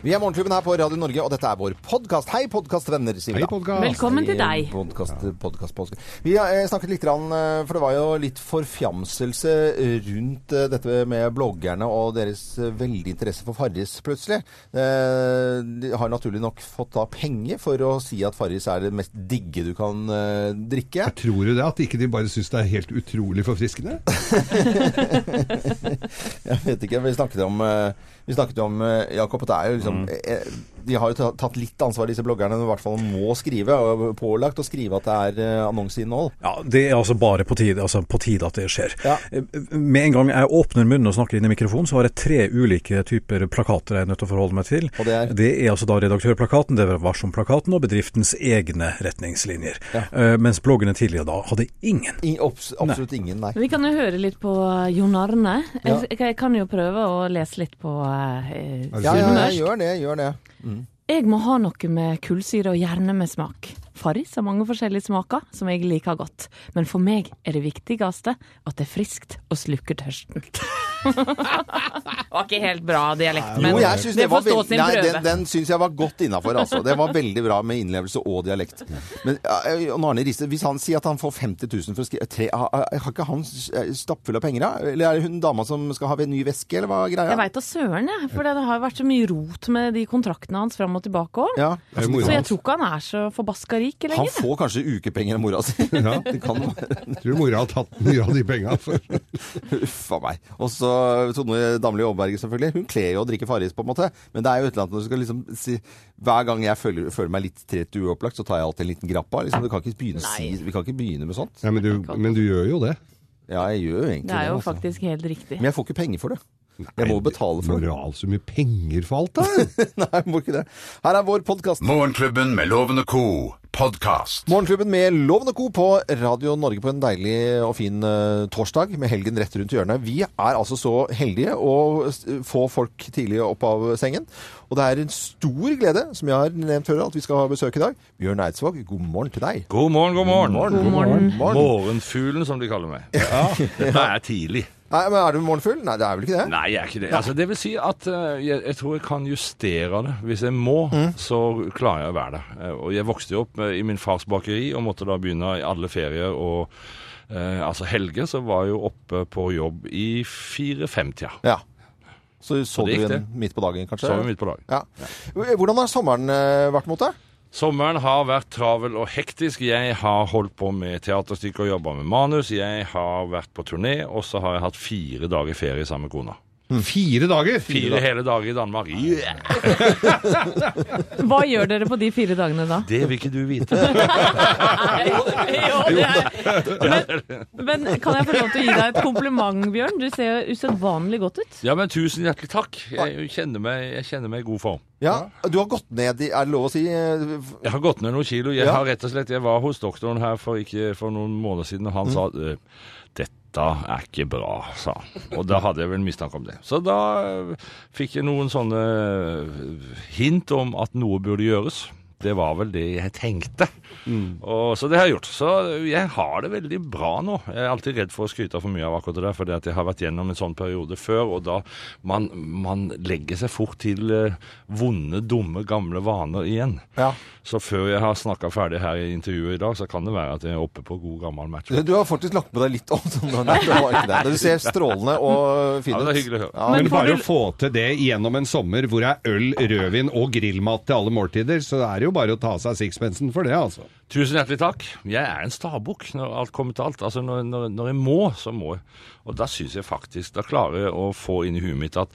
Vi er Morgenklubben her på Radio Norge, og dette er vår podkast. Hei, podkastvenner, sier vi da. Velkommen til deg. Podcast, podcast, podcast. Vi har eh, snakket litt, grann, eh, for det var jo litt forfjamselse rundt eh, dette med bloggerne og deres veldig interesse for Farris plutselig. Eh, De har naturlig nok fått da penger for å si at Farris er det mest digge du kan drikke. drikke. Tror du det? At ikke de bare syns det er helt utrolig forfriskende? Jeg vet ikke, vi snakket om, vi snakket jo om eh, Jakob, at det er jo liksom eh, De har jo tatt litt ansvar, disse bloggerne, i hvert fall må skrive, og pålagt å skrive at det er eh, annonseinnhold. Ja, Det er altså bare på tide, altså på tide at det skjer. Ja. Eh, Med en gang jeg åpner munnen og snakker inn i mikrofonen, så har jeg tre ulike typer plakater jeg er nødt til å forholde meg til. Og det er? altså da redaktørplakaten, det er Varsom-plakaten og bedriftens egne retningslinjer. Eh, mens bloggene tidligere da hadde ingen. I, obs, absolutt ingen, nei. Vi kan jo høre litt på Jon Arne. Ja. Jeg, jeg kan jo prøve å lese litt på uh, Ja, ja, ja, gjør det, gjør det. Jeg må ha noe med kullsyre og gjerne med smak. Farris har mange forskjellige smaker som jeg liker godt, men for meg er det viktigste at det er friskt og slukker tørsten. det var ikke helt bra dialekt, men Jo, jeg synes det, det får stå sin Nei, prøve. den, den syns jeg var godt innafor, altså. Det var veldig bra med innlevelse og dialekt. Men ja, Arne Riste, hvis han sier at han får 50 000 for å skrive tre, Har har ikke han stappfull av penger, da? Eller er det hun dama som skal ha en ny veske, eller hva er greia? Jeg veit da søren, jeg. For det har vært så mye rot med de kontraktene hans fram og tilbake òg. Ja. Så jeg tror ikke han er så forbaska rik Han får kanskje ukepenger av mora si. Ja. Det kan være. Tror mora har tatt mye av de penga. Uff a meg. Og så Tone Damli Aaberge, selvfølgelig. Hun kler jo å drikke Farris, på en måte. Men det er jo et eller annet når du skal liksom si Hver gang jeg føler, føler meg litt trett uopplagt, så tar jeg alltid en liten grappa. Liksom, du kan ikke begynne si, vi kan ikke begynne med sånt. Ja, men, du, men du gjør jo det. Ja, jeg gjør jo egentlig Det er jo altså. faktisk helt riktig. Men jeg får ikke penger for det. Jeg må betale for det. Moral så mye penger for alt, da. Nei, må ikke det. Her er vår podkast. Morgenklubben med Lovende og co. podkast. Morgenklubben med Lovende og Co. på Radio Norge på en deilig og fin eh, torsdag med helgen rett rundt hjørnet. Vi er altså så heldige å få folk tidlig opp av sengen. Og det er en stor glede, som jeg har nevnt før, at vi skal ha besøk i dag. Bjørn Eidsvåg, god morgen til deg. God morgen, god morgen. God morgen. Morgenfuglen, som de kaller meg. Ja, Det er tidlig. Nei, men Er du morgenfugl? Nei, det er vel ikke det? Nei, jeg er ikke det. Altså, det vil si at uh, jeg, jeg tror jeg kan justere det. Hvis jeg må, så klarer jeg å være det. Uh, og jeg vokste jo opp uh, i min fars bakeri og måtte da begynne i alle ferier og eh, altså helger, så var jeg jo oppe på jobb i fire-fem-tida. Ja. Så så du den midt på dagen, kanskje? Så vi midt på dagen. Ja. Hvordan har sommeren eh, vært mot deg? Sommeren har vært travel og hektisk. Jeg har holdt på med teaterstykker og jobba med manus. Jeg har vært på turné, og så har jeg hatt fire dager ferie sammen med kona. Fire dager! Fire hele dager i Danmark. Yeah! Hva gjør dere på de fire dagene da? Det vil ikke du vite. Jo, det er. Men, men kan jeg få lov til å gi deg et kompliment, Bjørn? Du ser usedvanlig godt ut. Ja, men tusen hjertelig takk. Jeg kjenner meg, jeg kjenner meg i god form. Ja, Du har gått ned i Er det lov å si? eh, Jeg har gått ned noen kilo. Jeg Ja. har rett og slett, jeg var hos doktoren her for, ikke, for noen måneder siden, og han Mm. sa «Øh, dette er ikke bra, sa han. Og da hadde jeg vel mistanke om det. Så da fikk jeg noen sånne hint om at noe burde gjøres. Det var vel det jeg tenkte. Og, så det har jeg gjort. Så jeg har det veldig bra nå. Jeg er alltid redd for å skryte for mye av akkurat det der, fordi at jeg har vært gjennom en sånn periode før, og da man, man legger seg fort til eh, vonde, dumme, gamle vaner igjen. Ja. Så før jeg har snakka ferdig her i intervjuet i dag, så kan det være at jeg er oppe på god gammel match. Du har faktisk lagt på deg litt om sånn. Nei, det var ikke det. Du ser strålende og fin Ja, det er hyggelig å høre. Ja, Men Men bare du- å få til det gjennom en sommer hvor det er øl, rødvin og grillmat til alle måltider, så er det jo bare å ta seg sixpensen for det, altså. Tusen hjertelig takk. Jeg er en stabukk når alt kommer til alt. Altså når, når, når jeg må, så må jeg. Og da syns jeg faktisk Da klarer jeg å få inn i huet mitt at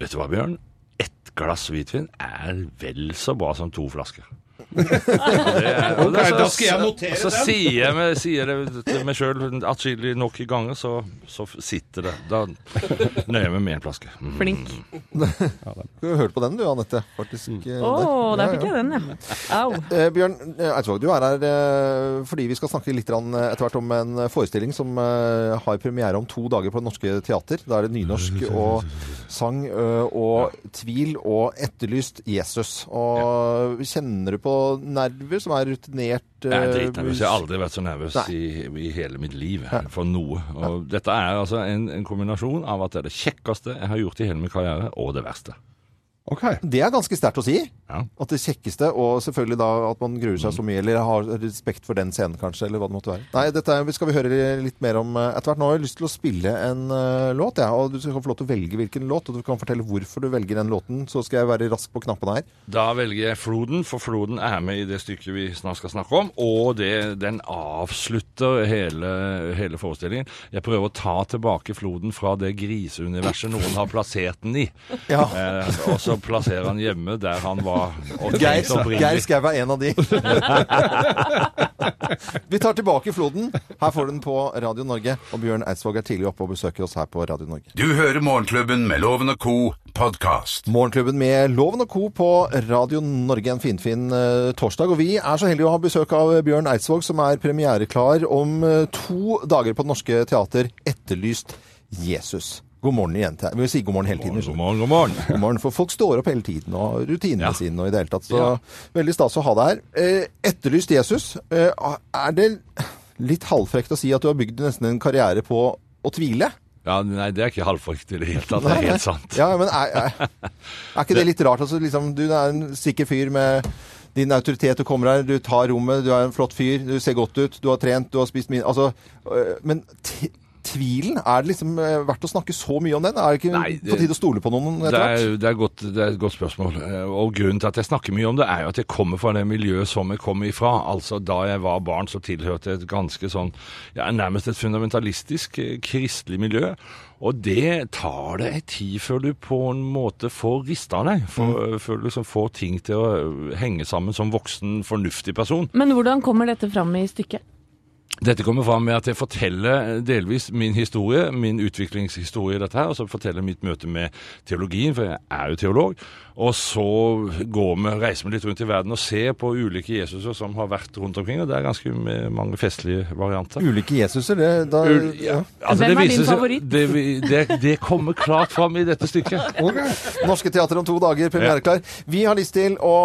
Vet du hva, Bjørn? Ett glass hvitvin er vel så bra som to flasker. Er- okay, det så- da skal jeg notere Så den. sier jeg, meg, sier det til meg sjøl atskillig nok ganger, så, så sitter det. Da nøyer jeg meg med én flaske. Mm. Flink. Du har hørt på den du, Anette. Faktisk. eh, Å, der. der fikk jeg den, ja. Au. Eh, Bjørn eh, Eidsvåg, du er her eh, fordi vi skal snakke litt eh, etter hvert om en forestilling som eh, har premiere om to dager på Det Norske Teater. Da er det nynorsk og sang eh, og tvil og etterlyst Jesus. Og Kjenner du på nerver, som er rutinert Jeg er eh, dritnervøs. Jeg har aldri vært så nervøs i, i hele mitt liv for noe. Og dette er altså en, en kombinasjon av at det er det kjekkeste jeg har gjort i hele min karriere, og det verste. Ok. Det er ganske sterkt å si. Ja. At det kjekkeste, og selvfølgelig da at man gruer seg så mye, eller har respekt for den scenen kanskje, eller hva det måtte være. Nei, dette skal vi høre litt mer om eh, etter hvert. Nå har jeg lyst til å spille en uh, låt, ja, og du skal få lov til å velge hvilken låt, og du kan fortelle hvorfor du velger den låten, så skal jeg være rask på knappene her. Da velger jeg Floden, for Floden er med i det stykket vi snart skal snakke om. Og det, den avslutter hele, hele forestillingen. Jeg prøver å ta tilbake Floden fra det griseuniverset noen har plassert den i. Ja. Eh, og så plasserer han hjemme der han var Geir. Geir Skau er en av de. Vi tar tilbake floden. Her får du den på Radio Norge. Og Bjørn Eidsvåg er tidlig oppe og besøker oss her på Radio Norge. Du hører Morgenklubben med Loven og Co. podkast. Morgenklubben med Loven og Co. på Radio Norge en finfin uh, torsdag. Og vi er så heldige å ha besøk av Bjørn Eidsvåg, som er premiereklar om uh, to dager på Det Norske Teater, etterlyst Jesus. God morgen igjen til. Vi vil si god morgen hele tiden. God morgen, god morgen. God morgen, for folk står opp hele tiden og rutinene Ja. sine og i det hele tatt. Så Ja. veldig stas å ha deg her. Eh, etterlyst Jesus. Eh, er det litt halvfrekt å si at du har bygd nesten en karriere på å tvile? Ja, nei, det er ikke halvfrekt i det hele tatt. Det er helt sant. Ja, men er, er, er ikke det litt rart? Altså, liksom, du er en sikker fyr med din autoritet. Du kommer her, du tar rommet, du er en flott fyr, du ser godt ut, du har trent, du har spist min Altså, øh, men tvilen, er det liksom øh, verdt å snakke så mye om den? Er det ikke Nei, det- på tide å stole på noen Det etter hvert? er, det, er godt, det er et godt spørsmål. Eh, Og grunnen til at jeg snakker mye om det, er jo at jeg kommer fra det miljøet som jeg kommer ifra. Altså Da jeg var barn, så tilhørte jeg et ganske sånn ja, Nærmest et fundamentalistisk eh, kristelig miljø. Og det tar det ei tid før du på en måte får rista deg. For, Før du liksom får ting til å eh, henge sammen som voksen, fornuftig person. Men hvordan kommer dette fram i stykket? Dette kommer fram med at jeg forteller delvis min historie, min utviklingshistorie i dette her, og så forteller mitt møte med teologien, for jeg er jo teolog. Og så går vi, reiser vi litt rundt i verden og ser på ulike Jesuser som har vært rundt omkring, og det er ganske mange festlige varianter. Ulike Jesuser, det da, Ul- ja. Altså, Hvem det er din favoritt? Det, det, det kommer klart fram i dette stykket. Norske Teater om to dager, premiereklar. Vi har lyst til å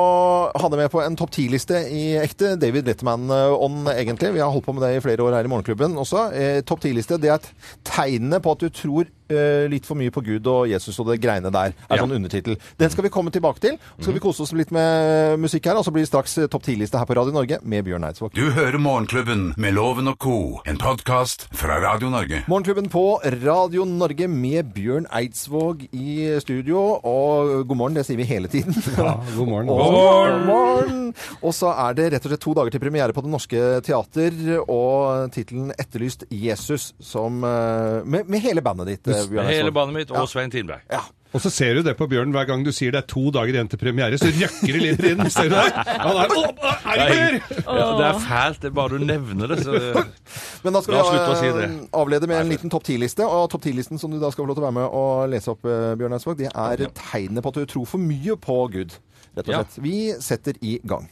ha det med på en topp ti-liste i ekte David Letterman-ånd, egentlig. Vi har holdt på med det i flere år her i Morgenklubben også. Eh, topp ti-liste, det er et tegnene på at du tror litt for mye på Gud og Jesus og det greiene der, er Ja. sånn undertittel. Den skal vi komme tilbake til. Så skal vi kose oss litt med musikk her, og så blir det straks eh, topp ti-liste her på Radio Norge med Bjørn Eidsvåg. Du hører Morgenklubben med Loven og Co. En podkast fra Radio Norge. Morgenklubben på Radio Norge med Bjørn Eidsvåg i studio. Og god morgen, det sier vi hele tiden. Ja, god morgen. Og, god morgen! Og så er det rett og slett to dager til premiere på Det Norske Teater, og tittelen 'Etterlyst Jesus', som eh, med, med hele bandet ditt, Bjørn Hele bandet mitt og Svein Tinberg. Ja. Og så ser du det på Bjørn hver gang du sier det er to dager igjen til premiere, så røkker det litt inn. Ser du det? Han er, å, er det mer? Ja, det er fælt, det er bare du nevner det. Så Men da skal La slutte si eh, avlede med en liten topp ti-liste. Og topp ti-listen som du da skal få lov til å være med og lese opp, eh, Bjørn Eidsvåg, det er tegnet på at du tror for mye på Gud, rett og slett. Vi setter i gang.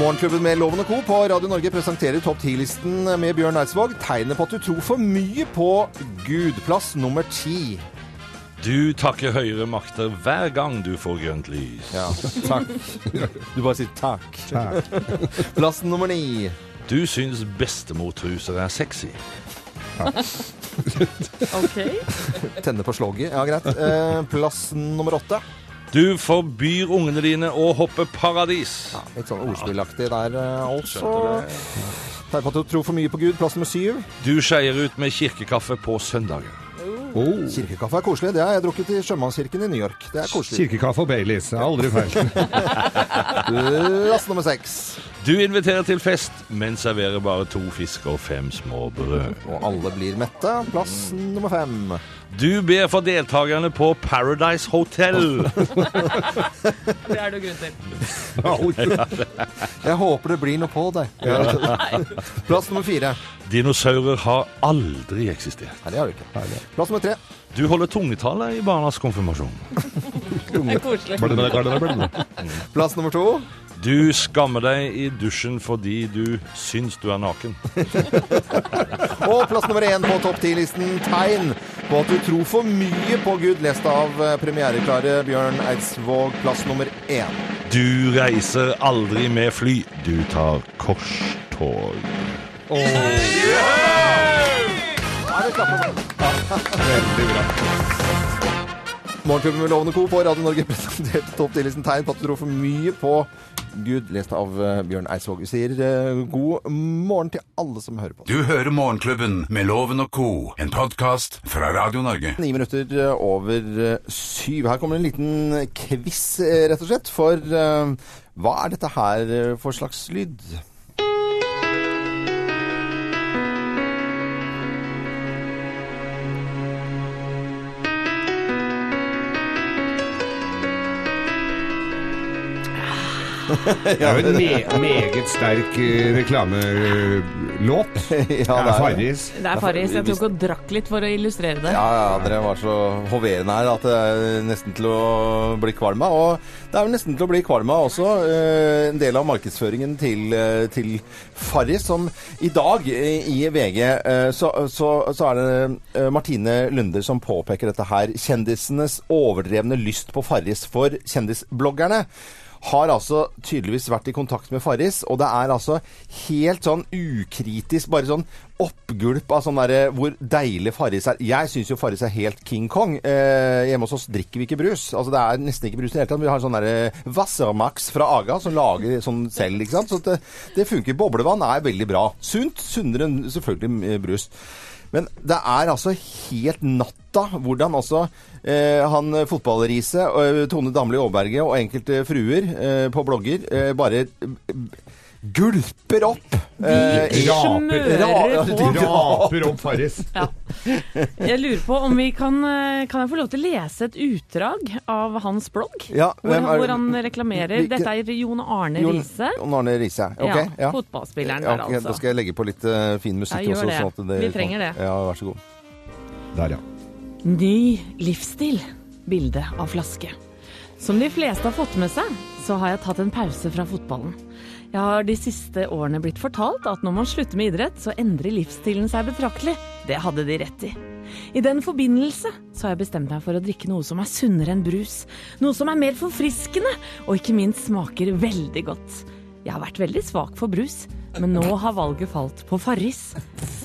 Morgenklubben med Loven og Co. på Radio Norge presenterer topp 10-listen med Bjørn Eidsvåg. Tegnet på at du tror for mye på Gud. Plass nummer ti. du takker høyere makter hver gang du får grønt lys. Ja, takk. Du bare sier takk. Plass nummer ni. Du syns bestemortruser er sexy. Ok. Tenne på slogget. Ja, greit. Eh, plass nummer åtte. Du forbyr ungene dine å hoppe paradis. Ja, litt sånn ordspillaktig der, eh, altså. Tegn på at du tror for mye på Gud. Plass nummer syv. Du skeier ut med kirkekaffe på søndager. Oh. Kirkekaffe er koselig. Det har jeg drukket i Sjømannskirken i New York. Det er koselig. Kirkekaffe og Baileys. Det er aldri feil. Plass nummer seks. Du inviterer til fest, men serverer bare to fisk og fem små brød. Og alle blir mette. Plass nummer fem. Du ber for deltakerne på Paradise Hotel. Det er det grunn til. Jeg håper det blir noe på deg. Plass nummer fire. Dinosaurer har aldri eksistert. Nei, det har de ikke. Plass nummer tre. Du holder tungetale i barnas konfirmasjon. Det er koselig. Plass nummer to. Du skammer deg i dusjen fordi du syns du er naken. Og plass nummer én på topp ti-listen. Tegn på at du tror for mye på Gud, lest av eh, premiereklare Bjørn Eidsvåg, plass nummer én. Du reiser aldri med fly, du tar korstog. Morgenklubben med Lovende Co. på Radio Norge presenterte topp 10-listen tegn på at du tror for mye på Gud, lest av eh, Bjørn Eidsvåg. Vi sier eh, god morgen til alle som hører på. Du hører Morgenklubben med Loven og co., en podkast fra Radio Norge. Ni minutter eh, over syv. Her kommer en liten quiz, rett og slett. For hva er dette her for slags lyd? Det er jo en me meget sterk eh, reklamelåt. Ja, Det er Farris. Det er Farris. Jeg tok og drakk litt for å illustrere det. Ja, ja, dere var så hoverende her at det er nesten til å bli kvalm av. Og det er vel nesten til å bli kvalm av også eh, en del av markedsføringen til, eh, til Farris, som i dag i VG så, så, så er det Martine Lunder som påpeker dette her. Kjendisenes overdrevne lyst på Farris for kjendisbloggerne har altså tydeligvis vært i kontakt med Farris, og det er altså helt sånn ukritisk, bare sånn oppgulp av sånn derre hvor deilig Farris er. Jeg syns jo Farris er helt King Kong. Eh, hjemme hos oss drikker vi ikke brus. Altså det er nesten ikke brus i det hele tatt. Vi har sånn derre Wassermax fra Aga som lager sånn selv, ikke sant. Så det, det funker. Boblevann er veldig bra. Sunt. Sunnere enn selvfølgelig brus. Men det er altså helt natta hvordan altså eh, han fotballriset, eh, Tone Damli Aaberge og enkelte fruer eh, på blogger eh, bare eh, gulper opp eh, i- smører på. Raper opp Farris. Ja. Jeg lurer på om vi kan eh, Kan jeg få lov til å lese et utdrag av hans blogg? Ja, hvor, han, er- hvor han reklamerer Dette er Jon Arne Riise. Jon Arne Riise. Ok, Ja, ja. fotballspilleren Ja, der, altså. Da skal jeg legge på litt uh, fin musikk Ja, også. det. Sånn at det Vi trenger det. Ja, vær så god. Der, ja. Ny livsstil. Bilde av flaske. Som de fleste har fått med seg, så har jeg tatt en pause fra fotballen. Jeg har de siste årene blitt fortalt at når man slutter med idrett, så endrer livsstilen seg betraktelig. Det hadde de rett i. I den forbindelse så har jeg bestemt meg for å drikke noe som er sunnere enn brus. Noe som er mer forfriskende, og ikke minst smaker veldig godt. Jeg har vært veldig svak for brus, men nå har valget falt på Farris.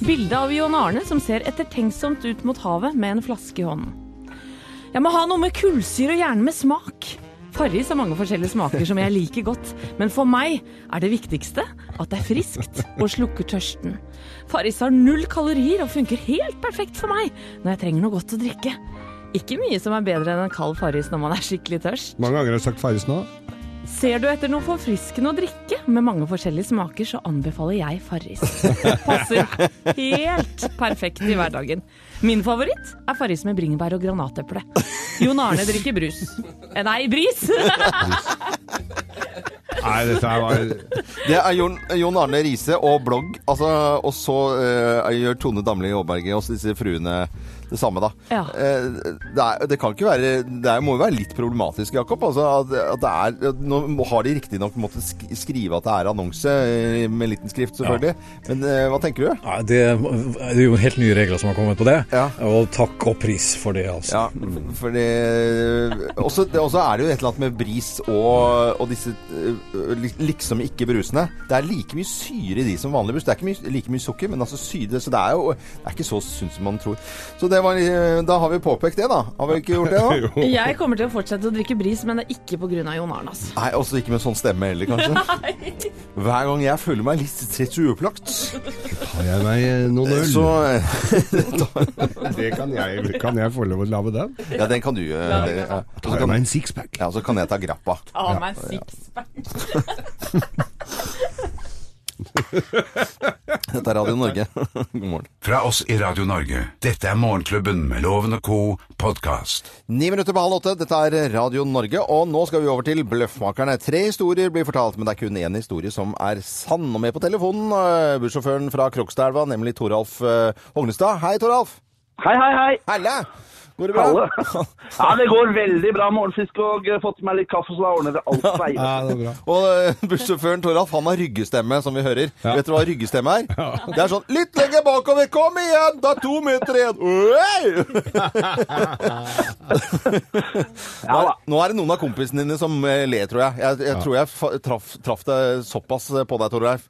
Bilde av Jon Arne som ser ettertenksomt ut mot havet med en flaske i hånden. Jeg må ha noe med kullsyre og gjerne med smak. Farris har mange forskjellige smaker som jeg liker godt, men for meg er det viktigste at det er friskt og slukker tørsten. Farris har null kalorier og funker helt perfekt for meg når jeg trenger noe godt å drikke. Ikke mye som er bedre enn en kald Farris når man er skikkelig tørst. Mange ganger har jeg sagt Farris nå. Ser du etter noe forfriskende å drikke med mange forskjellige smaker, så anbefaler jeg Farris. Passer helt perfekt i hverdagen. Min favoritt er Farris med bringebær og granateple. Jon Arne drikker brus. Eh, Nei, bris! Nei, dette her var Det er Jon, Jon Arne Riise og blogg. Altså, og så eh, gjør Tone Damli Aaberge Også disse fruene det samme, da. Ja. Eh, det, er, det kan ikke være Det er, må jo være litt problematisk, Jakob. Altså, at, at det er, nå har de riktignok måttet sk- skrive at det er annonse, eh, med liten skrift selvfølgelig. Men eh, hva tenker du? Ja, det er jo helt nye regler som har kommet på det. Ja. Og takk og pris for det, altså. Ja, for det også, det også er det jo et eller annet med bris og, og disse liksom ikke brusene. Det er like mye syre i de som vanlig brus. Det er ikke mye, like mye sukker, men altså syre. Så det er jo det er ikke så sunt som man tror. Så det var, øh, da har vi påpekt det, da. Har vi ikke gjort det, da? Jeg kommer til å fortsette å drikke bris, men det er ikke pga. Jon Arne. Altså. Nei, også ikke med sånn stemme heller, kanskje. Hver gang jeg føler meg litt trett og uopplagt, Har jeg meg eh, noen øl? så Det kan jeg, kan jeg få lov å lage den? Ja, den kan du. Ja. Så Tar jeg meg en sixpack? Ja, så kan jeg ta grappa. Ta meg sixpack. Dette er Radio Norge. God morgen. Fra oss i Radio Norge. Dette er Morgenklubben med Loven og co. podkast. Ni minutter på halv åtte. Dette er Radio Norge, og nå skal vi over til Bløffmakerne. Tre historier blir fortalt, men det er kun én historie som er sann. Og med på telefonen uh, bussjåføren fra Krokstadelva, nemlig Toralf eh, Hognestad. Hei, Toralf. Hei, hei, hei. Helle! Går det bra? Ja, det går veldig bra. Morgenfisk og eh, fått meg litt kaffe, så da ordner det alt seg. Ja, det er bra. Og eh, bussjåføren Toralf, han har ryggestemme, som vi hører. Vet du hva ryggestemme er? Det er sånn Litt lenger bakover, kom igjen! Det er to meter igjen! Ja da. Nå er det noen av kompisene dine som eh, ler, tror jeg. Jeg, jeg tror jeg traff, traff det såpass på deg, Toralf.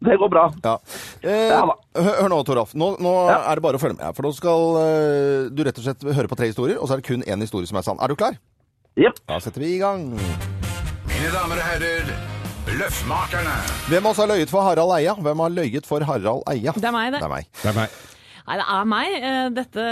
Det går bra. Ja. Eh, Ja hør, nå, Toralf. Nå, nå Ja. er det bare å følge med. For nå skal uh, du rett og slett høre på tre historier, og så er det kun én historie som er sann. Er du klar? Yep. Da setter vi i gang. Mine damer og herrer, Løffmakerne. Hvem av oss har løyet for Harald Eia? Hvem har løyet for Harald Eia? Det er meg, det. Det er meg. Det er meg. Nei, det er meg. Eh, Dette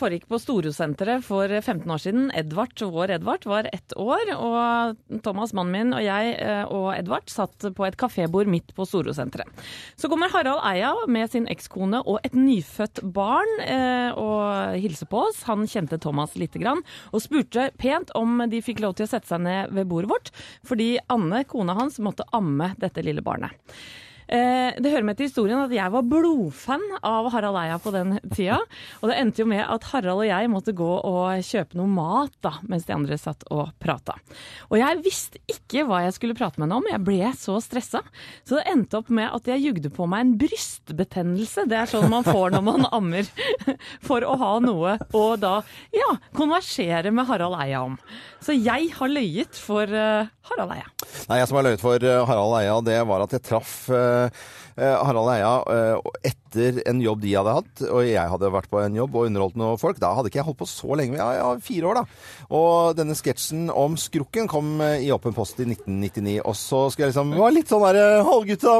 foregikk på Storosenteret for 15 år siden. Edvard, vår Edvard, var ett år. Og Thomas, mannen min, og jeg eh, og Edvard satt på et kafébord midt på Storosenteret. Så kommer Harald Eia med sin ekskone og et nyfødt barn eh, og hilser på oss. Han kjente Thomas lite grann og spurte pent om de fikk lov til å sette seg ned ved bordet vårt, fordi Anne, kona hans, måtte amme dette lille barnet. Eh, det hører med til historien at jeg var blodfan av Harald Eia på den tida. Og det endte jo med at Harald og jeg måtte gå og kjøpe noe mat da, mens de andre satt og prata. Og jeg visste ikke hva jeg skulle prate med henne om, jeg ble så stressa. Så det endte opp med at jeg jugde på meg en brystbetennelse. Det er sånn man får når man ammer. For å ha noe å da ja, konversere med Harald Eia om. Så jeg har løyet for eh, Harald Eia. Nei, jeg som har løyet for eh, Harald Eia, det var at jeg traff eh, Harald Eia eh, etter en jobb de hadde hatt, og jeg hadde vært på en jobb og underholdt noen folk. Da hadde ikke jeg holdt på så lenge, ja, ja, fire år da. Og denne sketsjen om skrukken kom eh, i Åpen post i 1999, og så skulle jeg liksom, det var litt sånn der, eh, halvgutta,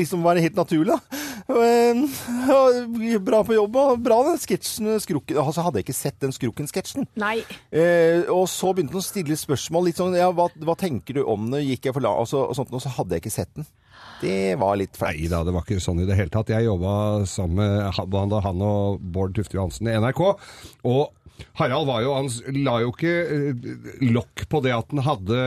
liksom være helt naturlig da. Eh, Bra på jobb, og bra den sketsjen, skrukken. Altså hadde jeg ikke sett den skrukken-sketsjen. Nei. Eh, og så begynte han å stille spørsmål. litt sånn, ja, hva, hva tenker du om det? Gikk jeg for langt, Og, så, og sånt, og så hadde jeg ikke sett den. Det var litt flaut. Nei da, det var ikke sånn i det hele tatt. Jeg jobba sammen med han, og Bård Tufte Johansen i NRK. Og Harald var jo, han la jo ikke eh, lokk på det at han, hadde,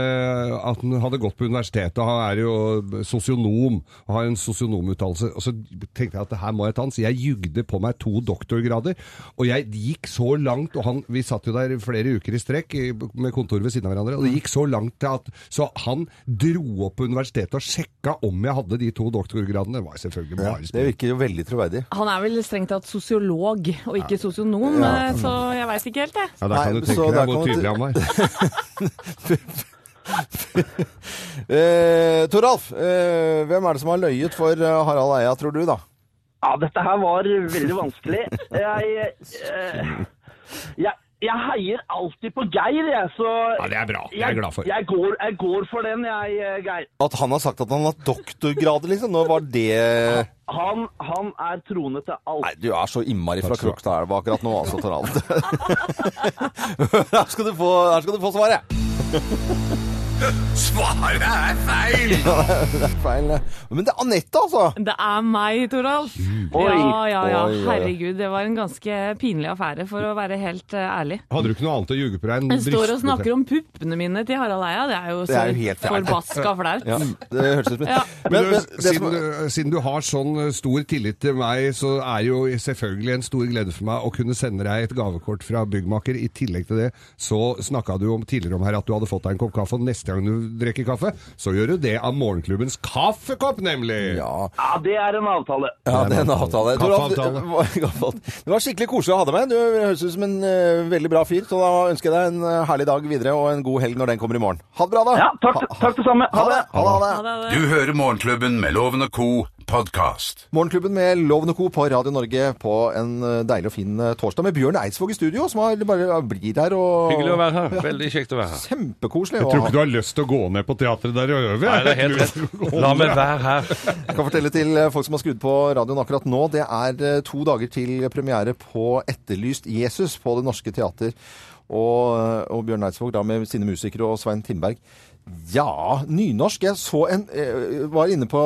at han hadde gått på universitetet. Han er jo sosionom og har en sosionomutdannelse. Og så tenkte jeg at det her må jeg ta han, så jeg jugde på meg to doktorgrader. Og jeg gikk så langt, og han, vi satt jo der flere uker i strekk med kontor ved siden av hverandre, og det gikk så langt til at Så han dro opp på universitetet og sjekka om jeg hadde de to doktorgradene. Det var selvfølgelig Ja, det virker jo veldig troverdig. Han er vel strengt tatt sosiolog og ikke sosionom, ja. så jeg veit ikke helt, jeg. Ja, da kan Nei, du tenke deg hvor tydelig han var. Eh, Toralf, eh, hvem er det som har løyet for eh, Harald Eia, tror du da? Ja, dette her var veldig vanskelig. Jeg, eh, jeg, jeg heier alltid på Geir, jeg, så Ja, det er bra. Det er jeg glad for. Jeg går, jeg går for den, jeg, eh, Geir. At han har sagt at han har doktorgrader, liksom. Nå var det Han, han er troende til alt. Nei, du er så innmari fra. Krokstadelva akkurat nå, altså, Toralf. her, skal du få, her skal du få svaret. Svaret er feil! Det er feil. Men det er Anette, altså. Det er meg, Toralf. Oi. Ja, ja, ja. Herregud, det var en ganske pinlig affære, for å være helt eh, ærlig. Hadde du ikke noe annet å ljuge på deg enn Jeg står og snakker om puppene mine til Harald Eia. Det er jo så er jo helt forbaska flaut. Ja, det høres ut som Ja. Men, men det siden, siden du har sånn eh, stor tillit til meg, så er jo selvfølgelig en stor glede for meg å kunne sende deg et gavekort fra byggmaker. I tillegg til det så snakka du om, tidligere om her at du hadde fått deg en kopp kaffe, og neste gang du drikker kaffe, så gjør du det av morgenklubbens kaffekopp, nemlig! ja, Ja, det er en avtale. ja, det er en avtale. Kaffeavtale. det var- kaffeavtale. Det var skikkelig koselig å ha deg med. Du høres ut som en eh, veldig bra fyr. Så da ønsker jeg deg en eh, herlig dag videre og en god helg når den kommer i morgen. Ha det bra, da. Ja, takk, takk det samme. Ha det. Ha det. Ha det. Ja, det det. Du hører Morgenklubben med Loven og Co. podkast. Morgenklubben med Loven og Co. på Radio Norge på en eh, deilig og fin eh, torsdag med Bjørn Eidsvåg i studio, som har bare blir der og Hyggelig å være her. Veldig kjekt å være her. Kjempekoselig. Jeg tror ikke du har lyst til å gå ned på teatret der og øve. Nei, det er helt rett. La meg være her. jeg kan fortelle til eh, folk som har skrudd på radioen akkurat nå, det er to dager til premiere på Etterlyst Jesus på Det Norske Teater. Og, og Bjørn Eidsvåg da med sine musikere og Svein Tindberg. Ja, nynorsk. Jeg så en, eh, var inne på,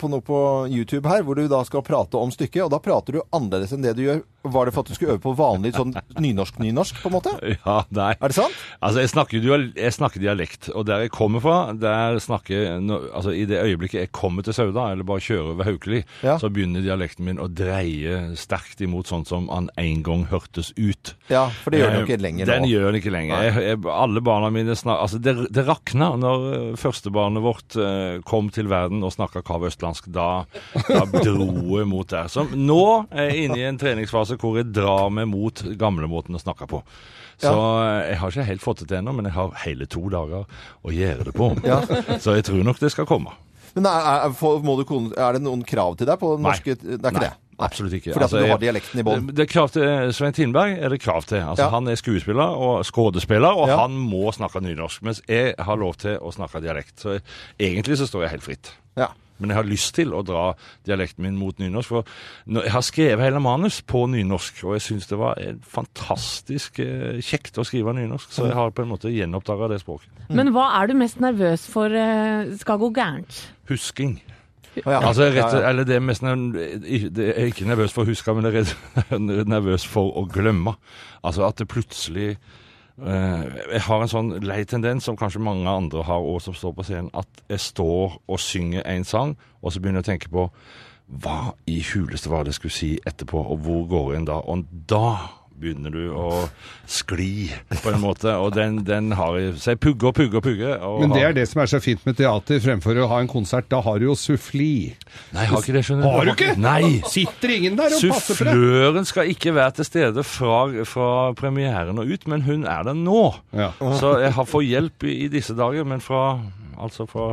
på noe på YouTube her, hvor du da skal prate om stykket, og da prater du annerledes enn det du gjør var det for at du skulle øve på vanlig sånn nynorsk-nynorsk, på en måte? Ja, nei. Er det sant? Altså, jeg snakker, jeg snakker dialekt, og der jeg kommer fra, der snakker Altså, i det øyeblikket jeg kommer til Sauda, eller bare kjører over Haukeli, Ja. så begynner dialekten min å dreie sterkt imot sånn som han en gang hørtes ut. Ja, for det gjør den jo Eh, ikke lenger nå. Den gjør den ikke lenger. Jeg, jeg, alle barna mine snakker altså det, det rakna når eh, førstebarnet vårt eh, kom til verden og snakka kav østlandsk. Da, da dro jeg mot der. Så nå er jeg inne i en treningsfase hvor jeg drar meg mot gamlemåten å snakke på. Så eh, jeg har ikke helt fått det til ennå, men jeg har hele to dager å gjøre det på. Så jeg tror nok det skal komme. Men er, er, må du, er det noen krav til deg på Nei. norske Det er ikke Nei, det? Absolutt ikke. Fordi at Altså, du har dialekten i bånn? Det er krav til Svein Tindberg er det krav til. Altså, Ja. Han er skuespiller og skuespiller, og Ja. han må snakke nynorsk. Mens jeg har lov til å snakke dialekt. Så jeg, egentlig så står jeg helt fritt. Ja. Men jeg har lyst til å dra dialekten min mot nynorsk. For jeg har skrevet hele manus på nynorsk, og jeg syns det var eh, fantastisk eh, kjekt å skrive nynorsk. Så jeg har på en måte gjenoppdaga det språket. Men hva er du mest nervøs for eh, skal gå gærent? Husking. Ja. Altså, rett, eller det er mest det er ikke nervøs for å huske, men jeg er nervøs for å glemme. Altså at det plutselig eh, Jeg har en sånn lei tendens, som kanskje mange andre har òg som står på scenen, at jeg står og synger en sang, og så begynner jeg å tenke på hva i huleste var det jeg skulle si etterpå, og hvor går inn da? Og da begynner du å skli, på en måte. Og den, den har i seg pugge og pugge og pugge. Og Men det er det som er så fint med teater, fremfor å ha en konsert. Da har du jo suffli. Nei, jeg har ikke det, skjønner Har du ikke? Nei. Sitter ingen der og passer på det? Suffløren skal ikke være til stede fra, fra premieren og ut, men hun er det nå. Ja. Så jeg har fått hjelp i, i disse dager, men fra, altså fra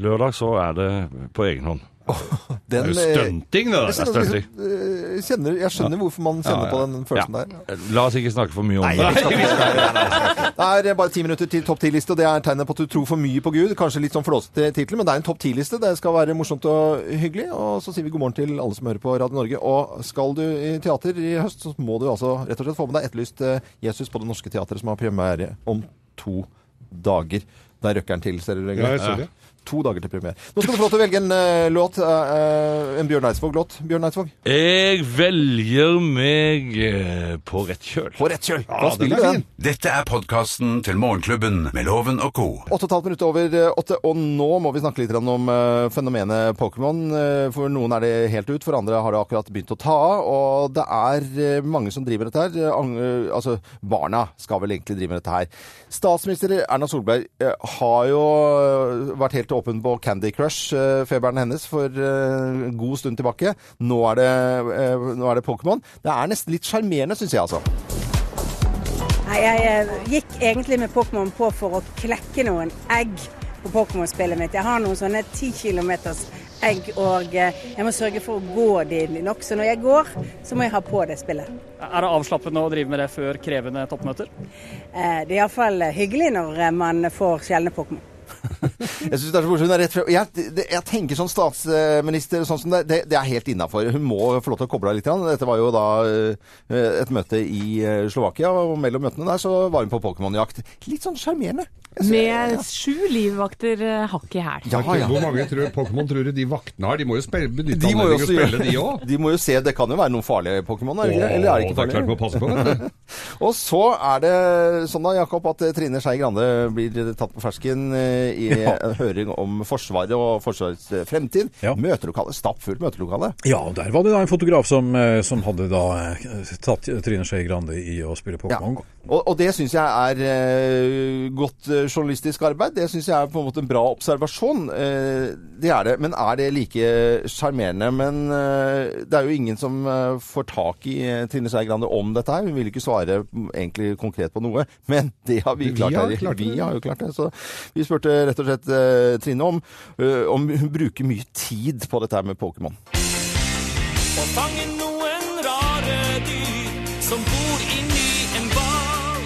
lørdag så er det på egen hånd. Den, Det er jo eh, stunting, det jeg, der. kjenner, liksom, eh, kjenner, jeg skjønner hvorfor man kjenner Ja, ja. på den følelsen der. La oss ikke snakke for mye om Nei, det. Det er bare ti minutter til topp ti-liste, og det er tegnet på at du tror for mye på Gud. Kanskje litt sånn flåsete tittel, men det er en topp ti-liste. Det skal være morsomt og hyggelig. Og så sier vi god morgen til alle som hører på Radio Norge. Og skal du i teater i høst, så må du altså rett og slett få med deg Etterlyst eh, Jesus på Det Norske Teatret, som har premiere om to dager. Der røkker den til, ser du. Ja, jeg ser det. To dager til premiere. Nå skal du få lov til å velge en uh, låt. eh, eh, en Bjørn Eidsvåg-låt. Bjørn Eidsvåg. Jeg velger meg uh, på rett kjøl. På rett kjøl. Da Ja, spiller er vi den. Dette er podkasten til Morgenklubben med Loven og co. Åtte og et halvt minutt over åtte, og nå må vi snakke litt om fenomenet Pokémon. For noen er det helt ut, for andre har det akkurat begynt å ta av. Og det er mange som driver dette her. Altså, barna skal vel egentlig drive med dette her. Statsminister Erna Solberg har jo vært helt åpen på Candy Crush-feberen hennes for eh, en god stund tilbake. Nå er det, eh, nå er det Pokémon. Det er nesten litt sjarmerende, syns jeg, altså. Nei, jeg eh, gikk egentlig med Pokémon på for å klekke noen egg på Pokémon-spillet mitt. Jeg har noen sånne 10 kilometers egg, og eh, jeg må sørge for å gå de nok. Så når jeg går, så må jeg ha på det spillet. Er det avslappende å drive med det før krevende toppmøter? Eh, Det er iallfall hyggelig når eh, man får sjeldne Pokémon. Jeg synes det er så morsomt. Hun er rett frem. Jeg, det, jeg tenker sånn statsminister sånn som det, det, det er helt innafor. Hun må få lov til å koble av litt. Dette var jo da eh, et møte i eh, Slovakia, og mellom møtene der så var hun på Pokémon-jakt. Litt sånn sjarmerende. Med ja. Med sju livvakter eh, hakk i hæl. Ja, ja. Hvor mange Pokémon tror du de vaktene har? De må jo spille, benytte De anledningen å spille, de òg. De må jo se, Det kan jo være noen farlige Pokémon, er det? Eller er det ikke Det er klart man passe på, vet du. Og så er det sånn da, Jakob, at Trine Skei Grande blir tatt på fersken i en høring om Forsvaret og Forsvarets eh, fremtid. Ja. Møtelokale, stappfullt møtelokale. Ja, og der var det da en fotograf som, eh, som hadde da eh, tatt Trine Skei Grande i å spille Pokémon. Og, og det syns jeg er godt journalistisk arbeid. Det syns jeg er på en måte en bra observasjon. Eh, det er det. Men er det like sjarmerende? Men det er jo ingen som får tak i Trine Skei Grande om dette her. Hun vil ikke svare egentlig konkret på noe. Men det har vi Vi klart. har klart vi har jo klart det. Så vi spurte rett og slett eh, Trine om, eh, om hun bruker mye tid på dette her med Pokémon. Å fange noen rare dyr som bor inni en hval.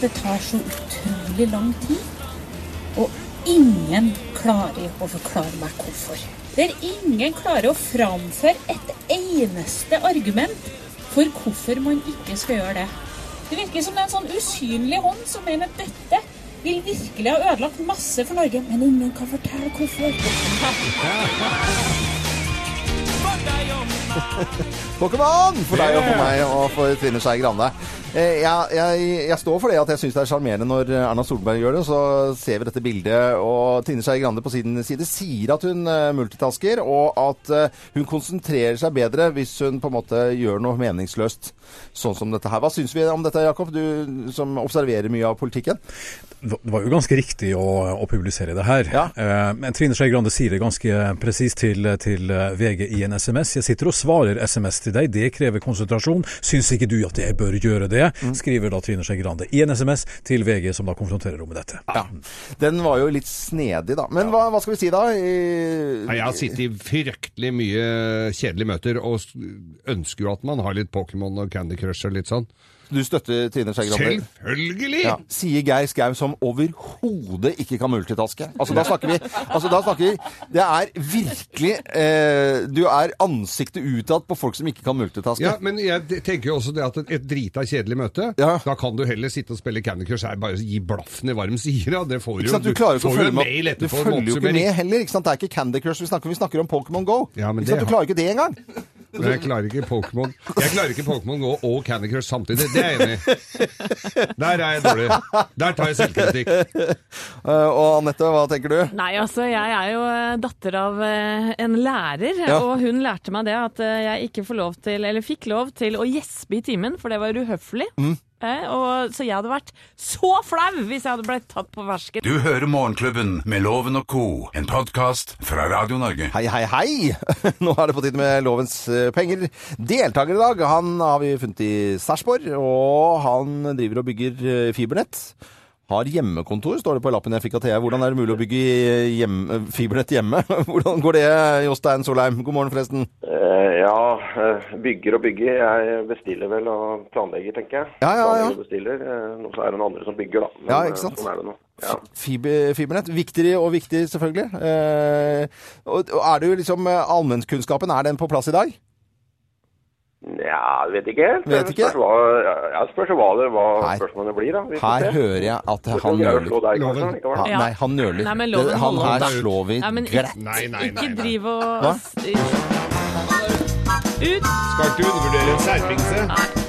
Det tar så utrolig lang tid, og ingen klarer å forklare meg hvorfor. Der ingen klarer å framføre et eneste argument for hvorfor man ikke skal gjøre det. Det virker som det er en sånn usynlig hånd som mener at dette vil virkelig ha ødelagt masse for Norge, men ingen kan fortelle hvorfor. Pokémon for deg og for meg og for Trine Skei Grande. Eh, Jeg, jeg, jeg står for det at jeg syns det er sjarmerende når Erna Solberg gjør det. Så ser vi dette bildet, og Trine Skei Grande på sin side sier at hun eh, multitasker, og at eh, hun konsentrerer seg bedre hvis hun på en måte gjør noe meningsløst, sånn som dette her. Hva syns vi om dette, Jakob, du som observerer mye av politikken? Det var jo ganske riktig å, å publisere det her. Ja. men Trine Skei Grande sier det ganske presist til, til VG i en SMS. Jeg sitter og svarer SMS til deg, det krever konsentrasjon. Syns ikke du at jeg bør gjøre det? Skriver da Trine Skei Grande i en SMS til VG, som da konfronterer henne med dette. Ja. Den var jo litt snedig, da. Men hva, hva skal vi si, da? I- Nei, Jeg har sittet i fryktelig mye kjedelige møter og ønsker jo at man har litt Pokémon og Candy Crush og litt sånn. Du støtter Trine Skei Grande? Selvfølgelig! Ja, sier Geir Skau som overhodet ikke kan multitaske. Altså, da snakker vi altså, da snakker vi, Det er virkelig eh, Du er ansiktet utad på folk som ikke kan multitaske. Ja, men jeg tenker jo også det at et, et drita kjedelig møte, da kan du heller sitte og spille Candy Crush her, bare gi blaffen i varm sira. Det får jo sant? Du klarer får jo en mail Du etterpå. følger jo ikke med heller. ikke sant? Det er ikke Candy Crush vi snakker om, vi snakker om Pokémon Go. Ja, men ikke sant? Du klarer ikke det engang. Men jeg klarer ikke Pokémon Jeg klarer ikke Pokémon Go og Candy Crush samtidig. Det er jeg enig i. Der er jeg dårlig. Der tar jeg selvkritikk. Eh, og Anette, hva tenker du? Nei, altså jeg er jo eh, datter av eh, en lærer, Ja. og hun lærte meg det at eh, jeg ikke får lov til, eller fikk lov til å gjespe i timen, for det var uhøflig. Eh, og, så jeg hadde vært så flau hvis jeg hadde blitt tatt på fersken. Du hører Morgenklubben med Loven og co., en podkast fra Radio Norge. Hei, hei, hei! Nå er det på tide med Lovens eh, penger. Deltaker i dag, han har vi funnet i Sarpsborg, og han driver og bygger eh, fibernett. Har hjemmekontor, står det på lappen jeg fikk av Thea. Hvordan er det mulig å bygge hjem, fibernett hjemme? Hvordan går det, Jostein Solheim? God morgen, forresten. Eh, ja, eh, bygger og bygger. Jeg bestiller vel og planlegger, tenker jeg. Ja, ja, ja. Planlegger og bestiller. eh, så er det noen andre som bygger, da. Men, Ja, ikke sant? Sånn er det nå. Ja. Fiber, fibernett. Viktig og viktig, selvfølgelig. Og, er det jo liksom Allmennkunnskapen, er den på plass i dag? Ja, vet ikke helt. Vet ikke? Spørs hva, ja, spørs hva, det, hva spørsmålet blir, da. Her hører jeg at han nøler. Ja, Nei, han nøler. Nei, men loven Det- han her slår vi Nei, nei, nei, ikke, ikke driv og Hva? Ut! Skal ikke undervurdere en serpingse.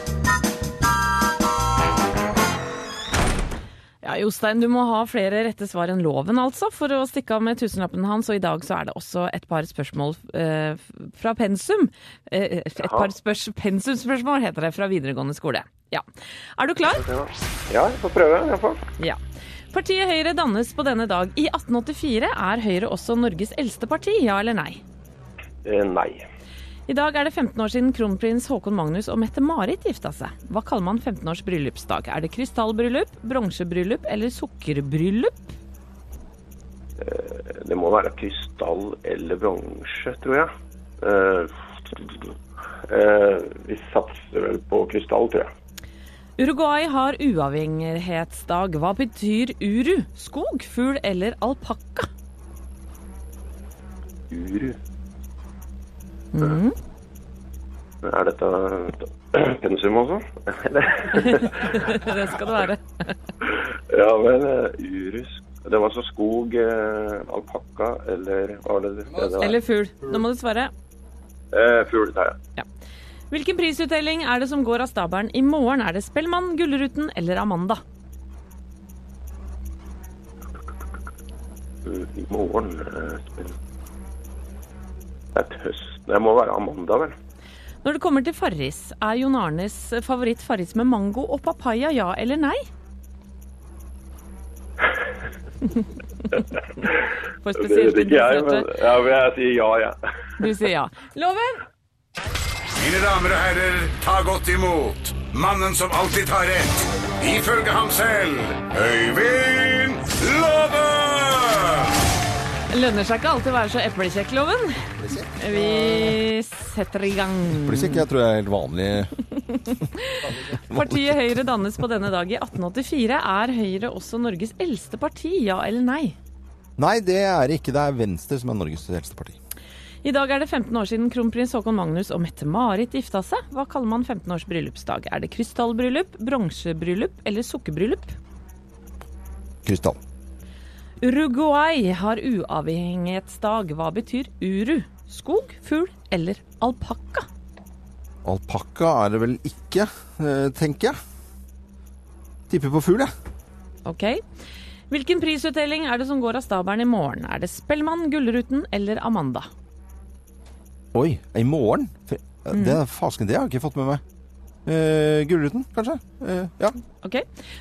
Ja, Jostein, du må ha flere rette svar enn loven, altså, for å stikke av med tusenlappen hans. Og i dag så er det også et par spørsmål eh, fra pensum. Eh, et par spørs pensumspørsmål, heter det, fra videregående skole. Ja. Er du klar? Ja, jeg får prøve. Får. Ja. Partiet Høyre dannes på denne dag. I 1884 er Høyre også Norges eldste parti, ja eller nei? Eh, nei. I dag er det 15 år siden kronprins Håkon Magnus og Mette-Marit gifta seg. Hva kaller man 15 års bryllupsdag? Er det krystallbryllup, bronsebryllup eller sukkerbryllup? Eh, Det må være krystall eller bronse, tror jeg. Eh, eh, vi satser vel på krystall, tror jeg. Uruguay har uavhengighetsdag. Hva betyr uru? Skog, fugl eller alpakka? Uru. Mhm. Er dette pensum også? Det skal det være. ja, men uh, urus Det var så skog, uh, alpakka eller hva var det det var? Eller fugl. Nå må du svare. Eh, Fugl, tar jeg. Hvilken prisutdeling er det som går av stabelen i morgen? Er det Spellemann, Gullruten eller Amanda? I morgen uh, Det er høsten. Det må være Amanda, vel? Når det kommer til Farris, er Jon Arnes favoritt Farris med mango og papaya, ja eller nei? For Det spesielt vet ikke jeg, men ja, men jeg sier ja, jeg. Du sier ja. Loven! Mine damer og herrer, ta godt imot mannen som alltid tar rett, ifølge ham selv, Øyvind Låve! Lønner seg ikke alltid å være så eplekjekk, Loven. Vi setter i gang. Eplekjekk jeg tror jeg er helt vanlig. Partiet Høyre dannes på denne dag i 1884. Er Høyre også Norges eldste parti, ja eller nei? Nei, det er det ikke. Det er Venstre som er Norges eldste parti. I dag er det 15 år siden kronprins Haakon Magnus og Mette-Marit gifta seg. Hva kaller man 15 års bryllupsdag? Er det krystallbryllup, bronsebryllup eller sukkerbryllup? Krystall. Uruguay har uavhengighetsdag. Hva betyr uru? Skog, fugl eller alpakka? Alpakka er det vel ikke, eh, tenker jeg. Tipper på fugl, jeg. Ok. Hvilken prisutdeling er det som går av stabelen i morgen? Er det Spellemann, Gullruten eller Amanda? Oi, i morgen? Mm. Det, fasken, det har jeg ikke fått med meg. Eh, Gullruten, kanskje? Uh, ja. Ok.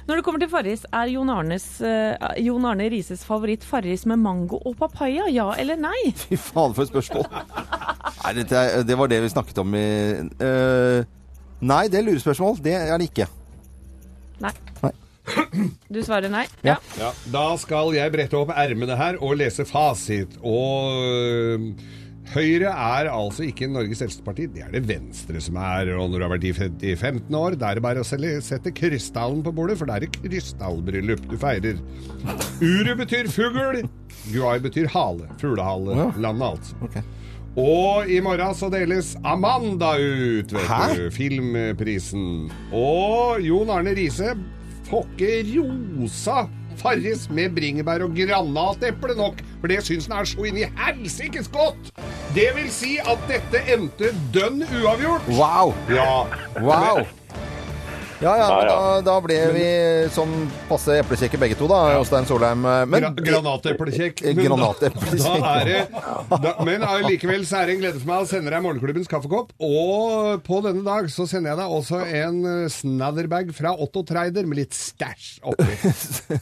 Når det kommer til Farris, er Jon, Arnes, uh, Jon Arne Rises favoritt Farris med mango og papaya? Ja eller nei? Fy faen, for et spørsmål. Nei, dette, det var det vi snakket om i eh, Nei, det er lurespørsmål. Det er det ikke. Nei. Nei. Du svarer nei? Ja. Da skal jeg brette opp ermene her og lese fasit. Og Høyre er altså ikke Norges eldste parti, det er det Venstre som er. Og når du har vært gift i 15 år, da er det bare å sette krystallen på bordet, for det er det krystallbryllup du feirer. Uru betyr fugl, guai betyr hale. Fuglehalelandet, Landet, altså. Okay. Og i morgen så deles Amanda ut, vet Hæ? du. Filmprisen. Og Jon Arne Riise fokke rosa Farris med bringebær og granateple nok, for det syns han er så inn i helsikes godt. Det vil si at dette endte dønn uavgjort. Wow! Ja. Wow! Ja, ja, men Ja, da, da ble vi sånn passe eplekjekke begge to, da, Jostein Solheim. Men Gra granateplekjekk. Eh, granateplekjekk. Da er det, da, men allikevel så er det en glede for meg å sende deg Morgenklubbens kaffekopp. Og på denne dag så sender jeg deg også en eh, snadderbag fra Otto Treider med litt stæsj oppi.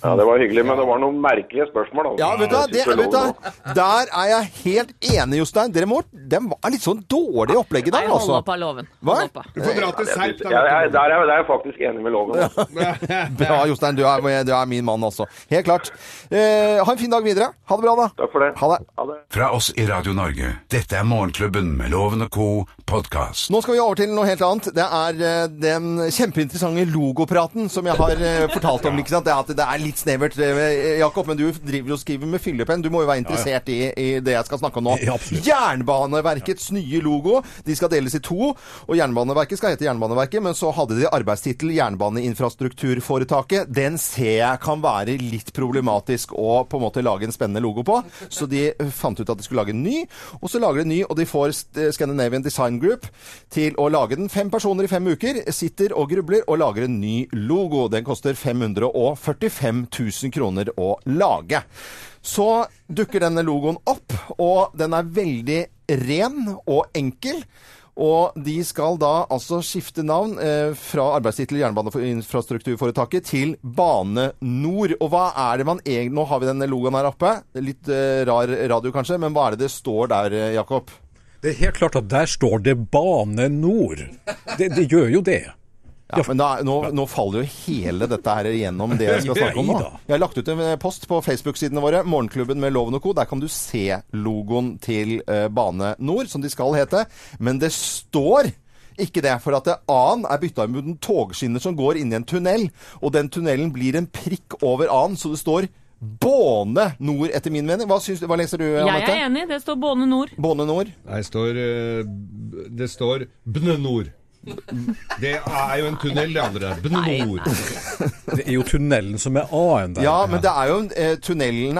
Ja, Det var hyggelig, men det var noen merkelige spørsmål. Altså. Ja, vet du hva? Det, vet du, der er jeg helt enig, Jostein. Dere må, den var litt sånn dårlig i opplegget Nei, der, hold altså. opp av loven. Hva? Du får dra til Serp. Ja, jeg, er, der er jeg faktisk enig med loven. Altså. Bra, Jostein. Du er, du er min mann, også. Helt klart. Eh, ha en fin dag videre. Ha det bra, da. Takk for det. Ha det. Ha det. Fra oss i Radio Norge. Dette er Morgenklubben med Loven og co. podkast. Nå skal vi over til noe helt annet. Det er eh, den kjempeinteressante logopraten som jeg har eh, fortalt om. Ikke sant? Det, er at det er litt snevert, eh, Jakob, men du driver og skriver med fyllepenn. Du må jo være interessert i, i det jeg skal snakke om nå. Ja. Jernbaneverkets nye logo. De skal deles i to. Og Jernbaneverket skal hete Jernbaneverket, men så hadde de arbeidstittel Jernbaneinfrastrukturforetaket. Den ser jeg kan være litt problematisk å på en måte lage en spennende logo på. Så de fant ut at de skulle lage en ny, og så lager de en ny, og de får Scandinavian Design Group til å lage den. Fem personer i fem uker sitter og grubler og lager en ny logo. Den koster 545 000 kroner å lage. Så dukker denne logoen opp, og den er veldig ren og enkel. Og de skal da altså skifte navn eh, fra arbeidstittel Jernbaneinfrastrukturforetaket til Bane Nor. Og hva er det man egentlig Nå har vi denne logoen her oppe. Litt eh, rar radio kanskje, men hva er det det står der, eh, Jakob? Det er helt klart at der står det Bane Nor. Det, det gjør jo det. Ja, men da, nå, nå faller jo hele dette her igjennom det jeg skal snakke om nå. Jeg har lagt ut en eh, post på Facebook-sidene våre, Morgenklubben med Loven og Co. Der kan du se logoen til eh, Bane Nor, som de skal hete. Men det står ikke det, for at det A-en er bytta ut med en togskinner som går inn i en tunnel. Og den tunnelen blir en prikk over A-en, så det står Båne Nor, etter min mening. Hva, syns, du- hva leser du, Jeg er enig, det står Båne Nord. Båne Nor. det står eh, Det står Bnenor. Det er jo en tunnel, det andre. Bnor. Det er jo tunnelen som er A-en der. Ja, men det er jo, en- eh,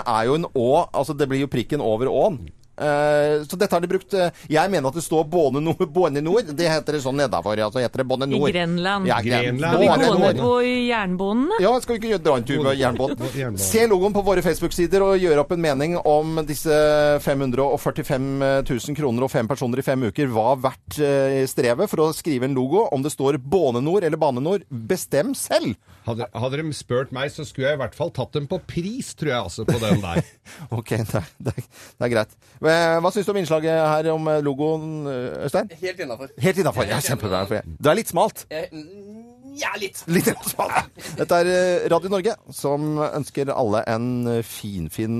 er jo en å, altså det blir jo prikken over åen. Eh, så dette har de brukt eh, Jeg mener at det står Båne Nord. Båne Nord det heter det sånn nedafor. Altså heter det Båne I Nord. Grenland. Ja, Grenland. Skal vi gå ned på jernbonen? Ja, skal vi ikke dra en tur med jernbanen? Jernbanen. Se logoen på våre Facebook-sider og gjøre opp en mening om disse 545 000 kroner og fem personer i fem uker var verdt eh, strevet for å skrive en logo. Om det står Båne Nord eller Bane Nord, bestem selv! Hadde, hadde de spurt meg, så skulle jeg i hvert fall tatt dem på pris, tror jeg, altså, på den der. Ok, det det er, det er greit. Eh, Hva syns du om innslaget her om eh, logoen, eh, Øystein? Helt innafor. Helt innafor. Ja, kjempebra. Det er litt smalt. Ja, litt. Litt smalt. Dette er Radio Norge, som ønsker alle en finfin fin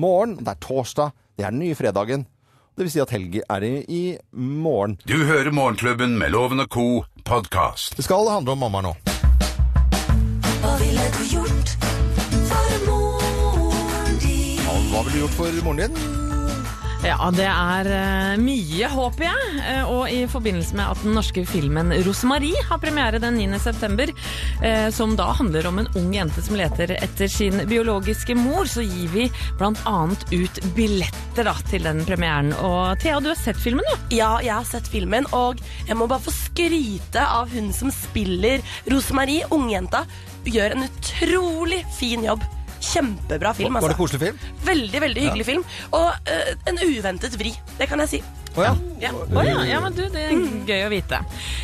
morgen. Det er torsdag. Det er den nye fredagen. Det vil si at helg er i, i morgen. Du hører Morgenklubben med Loven og co. podkast. Det skal handle om mamma nå. Hva ville du gjort for moren din? Ja, hva ville du gjort for moren din? Ja, det er eh, mye, håper jeg. Eh, og i forbindelse med at den norske filmen 'Rosemarie' har premiere den 9. september, eh, som da handler om en ung jente som leter etter sin biologiske mor, så gir vi bl.a. ut billetter da, til den premieren. Og Thea, du har sett filmen, du? Ja, jeg har sett filmen, og jeg må bare få skryte av hun som spiller Rosemarie, ungjenta. Gjør en utrolig fin jobb. Kjempebra film, Var det altså. koselig film? Veldig, veldig hyggelig film. Og uh, en uventet vri. Det kan jeg si. Oh, ja. Ja. Oh, ja, ja, men du, det er gøy å vite.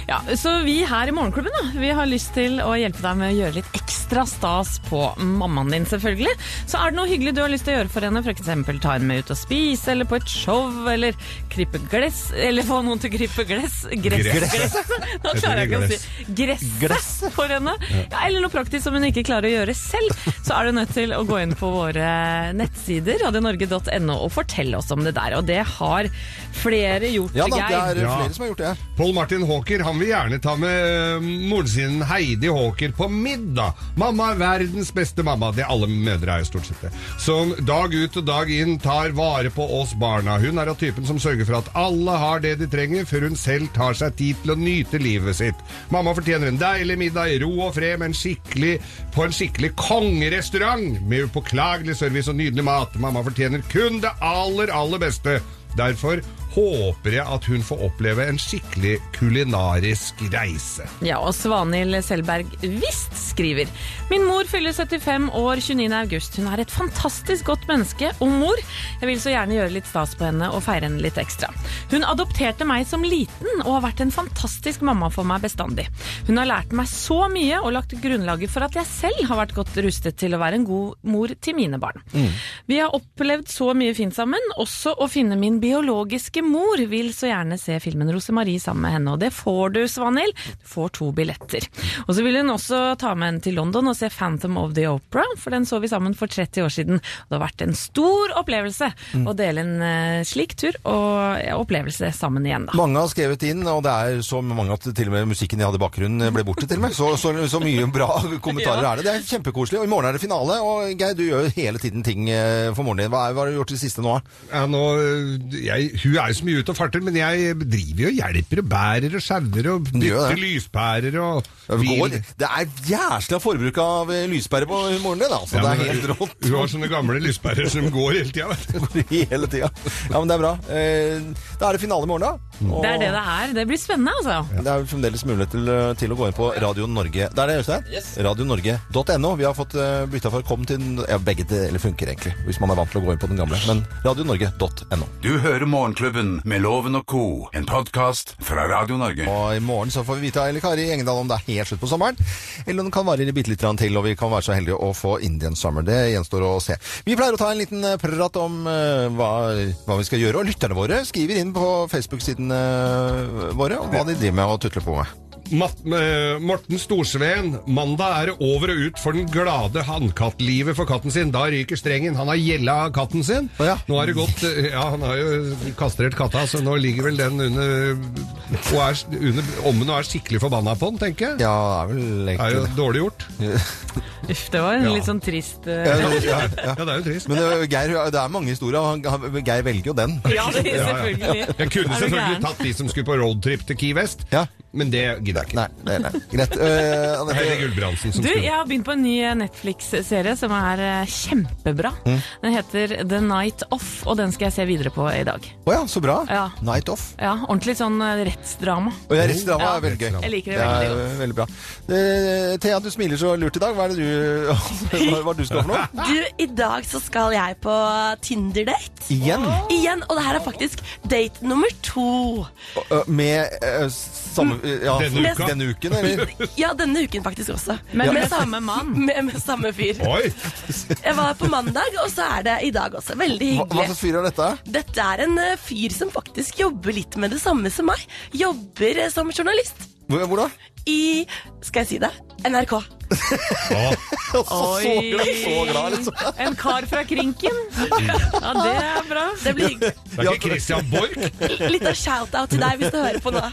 Ja, så vi her i Morgenklubben da, vi har lyst til å hjelpe deg med å gjøre litt ekstra stas på mammaen din, selvfølgelig. Så er det noe hyggelig du har lyst til å gjøre for henne, f.eks. ta henne med ut og spise, eller på et show, eller krype gless, eller få noen til å krype gless. Gress. Gress. Nå klarer jeg ikke å si gresset for henne. Ja, eller noe praktisk som hun ikke klarer å gjøre selv. Så er du nødt til å gå inn på våre nettsider, radionorge.no, og fortelle oss om det der. Og det har flere gjort, Ja da, det Geir. er Ja. flere som har gjort det. Pål Martin Haaker han vil gjerne ta med eh, moren sin Heidi Haaker på middag. Mamma er verdens beste mamma. Det alle mødre er jo stort sett det. Som dag ut og dag inn tar vare på oss barna. Hun er av typen som sørger for at alle har det de trenger, før hun selv tar seg tid til å nyte livet sitt. Mamma fortjener en deilig middag i ro og fred med en skikkelig, på en skikkelig kongerestaurant med upåklagelig service og nydelig mat. Mamma fortjener kun det aller, aller beste. Derfor håper jeg at hun får oppleve en skikkelig kulinarisk reise. Ja, og Svanhild Selberg Wist skriver Min mor fyller 75 år 29. august. Hun er et fantastisk godt menneske og mor. Jeg vil så gjerne gjøre litt stas på henne og feire henne litt ekstra. Hun adopterte meg som liten og har vært en fantastisk mamma for meg bestandig. Hun har lært meg så mye og lagt grunnlaget for at jeg selv har vært godt rustet til å være en god mor til mine barn. Vi har opplevd så mye fint sammen, også å finne min biologiske mor vil så gjerne se filmen Rosemarie sammen med henne, og det får du, Svanhild. Du får to billetter. Og så vil hun også ta med henne til London og se Phantom of the Opera, for den så vi sammen for 30 år siden. Og det har vært en stor opplevelse å dele en eh, slik tur og opplevelse sammen igjen, da. Mange har skrevet inn, og det er så mange at til og med musikken jeg hadde i bakgrunnen ble borte til og med. Så, så, så mye bra kommentarer Ja. er det. Det er kjempekoselig. Og i morgen er det finale. Og Geir, du gjør jo hele tiden ting eh, for moren din. Hva, er- hva har du gjort i det siste nå? Ja, nå, jeg, hun er jo så mye ut og farter, men jeg driver jo og hjelper og bærer og sjauer og bytter det. lyspærer og Det går- Det er jæsla forbruk av lyspærer på moren din, altså. Ja, det er helt rått. Hun har sånne gamle lyspærer som går hele tida. Hele tida. Ja, men det er bra. Eh, Da er det finale i morgen, da. Og Det er det det er. Det blir spennende, altså. det er jo fremdeles mulighet til, eh, til å gå inn på Radio Norge. Der er det, Øystein. Yes. Radionorge.no. Vi har fått bytta for kom til ja, Begge deler funker egentlig, hvis man er vant til å gå inn på den gamle. Men radionorge.no. Du hører Morgenklubben med Loven og co., en podkast fra Radio Norge. Og i morgen så får vi vite av Elle Kari Engedal om det er helt slutt på sommeren, eller om den kan vare bitte litt til, og vi kan være så heldige å få Indian Summer. Det gjenstår å se. Vi pleier å ta en liten eh, prat om uh, hva, hva vi skal gjøre, og lytterne våre skriver inn på Facebook-sidene våre om hva de driver med og tutler på med. Mat, eh, Morten Storsveen, mandag er det over og ut for den glade hannkattlivet for katten sin. Da ryker strengen. Han har gjella katten sin. Nå har det gått eh, Ja, han har jo kastrert katta, så nå ligger vel den under og er under ommen og er skikkelig forbanna på den, tenker jeg. Ja, det er vel Det er jo dårlig gjort. Uff, det var en Ja. litt sånn trist uh... Ja, ja, Ja, det er jo trist. Men eh, Geir, det er mange historier, og Geir velger jo den. Ja, det er selvfølgelig. Jeg kunne selvfølgelig tatt de som skulle på roadtrip til Key West, men det gidder jeg ikke. Nei, nei, nei. Greit. Uh, Anette- Heidi Gulbrandsen som Du, skulle jeg har begynt på en ny Netflix-serie som er eh, kjempebra. Mm. Den heter The Night Off, og den skal jeg se videre på i dag. Å ja, så bra. Ja. Night Off. Ja, Ordentlig sånn eh, rettsdrama. Og jeg rettsdrama Ja, er veldig gøy. Jeg liker det veldig godt. er veldig bra. Eh, Thea, du smiler så lurt i dag. Hva er det du, hva, hva er det du skal for noe? Du, I dag så skal jeg på Tinder-date. Igjen? Igjen, Og det her er faktisk date nummer to. Eh, Med eh, samme ja, Denne uka? Denne uken, eller? Ja, denne uken faktisk også. Men Ja. med samme mann. Med, med samme fyr. Oi! Jeg var på mandag, og så er det i dag også. Veldig Hva, hva slags fyr er dette? Dette er en eh, fyr som faktisk jobber litt med det samme som meg. Jobber eh, som journalist. Hvor, hvor da? I Skal jeg si det? NRK. Så, så, glad, så glad, liksom. En kar fra Krinken. Ja, det er bra. Det blir hyggelig. Det er ikke Christian Borch? Litt av shout-out til deg hvis du hører på nå.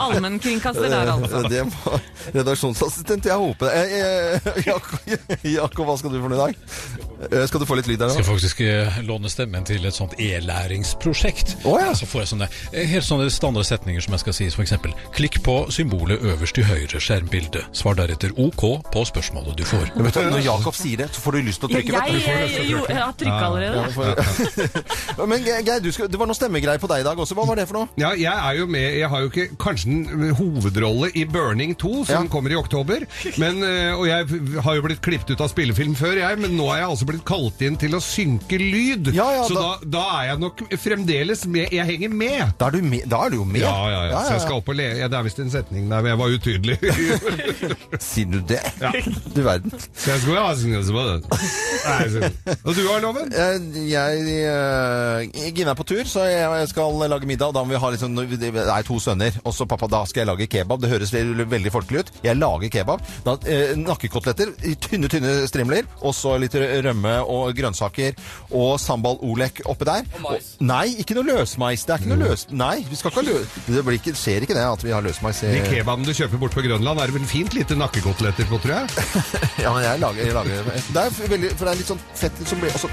Allmennkringkaster der, altså. Det var redaksjonsassistent. Jeg håper eh, eh, Jakob, Jakob, hva skal du for noe i dag? Eh, Skal du få litt lyd der Jeg skal faktisk eh, låne stemmen til et sånt e-læringsprosjekt. Oh, ja. Så får jeg sånne eh, helt sånne standard setninger som jeg skal si. For eksempel klikk på symbolet øverst til høyre skjermbilde. Svar deretter OK på spørsmålet du får. Du, når Jakob sier det, så får du lyst til å trykke. du. Jeg, jeg, jo, jeg har trykka allerede. Ja, Men Geir, skal, det var noe stemmegreier på deg i dag også. Hva var det for noe? Ja, jeg er jo med Jeg har jo ikke kanskje en hovedrolle i Burning 2, som Ja. kommer i oktober. Men, og jeg har jo blitt klippet ut av spillefilm før, jeg, men nå er jeg altså blitt kalt inn til å synke lyd. Ja, ja, så da, da- er jeg nok fremdeles med. Jeg henger med. Da er du, med, da er du jo med. Ja, ja, ja. Så jeg skal opp og le. Det er visst en setning der men jeg var utydelig. Sier du det? Ja. Du verden. Så jeg skulle ha det. Og du har loven? Jeg, Jeg, eh, Gine er på tur, så jeg skal lage middag. Da må vi ha liksom, det er to sønner. Og så pappa, da skal jeg lage kebab. Det høres veldig folkelig ut. Jeg lager kebab. Da, eh, nakkekoteletter i tynne, tynne strimler. Og så litt rømme og grønnsaker. Og sambal olek oppi der. Og mais. nei, ikke noe løsmais. Det er ikke noe løs... Nei, vi skal ikke ha løs... Det blir ikke, skjer ikke det at vi har løsmais i De kebabene du kjøper bort på Grønland, er det vel fint lite nakkekoteletter på, tror jeg? Ja, men jeg lager, jeg lager Det er veldig, for det er litt sånn fett som blir også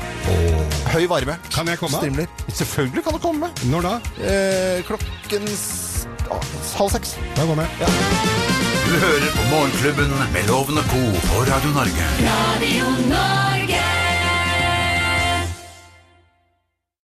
Høy varme. Kan jeg komme? Strimler. Selvfølgelig kan du komme. Når da? Eh, klokken ah, halv seks. Da kommer jeg. Du hører på Morgenklubben med Loven og Co. på Radio Norge. Radio Norge.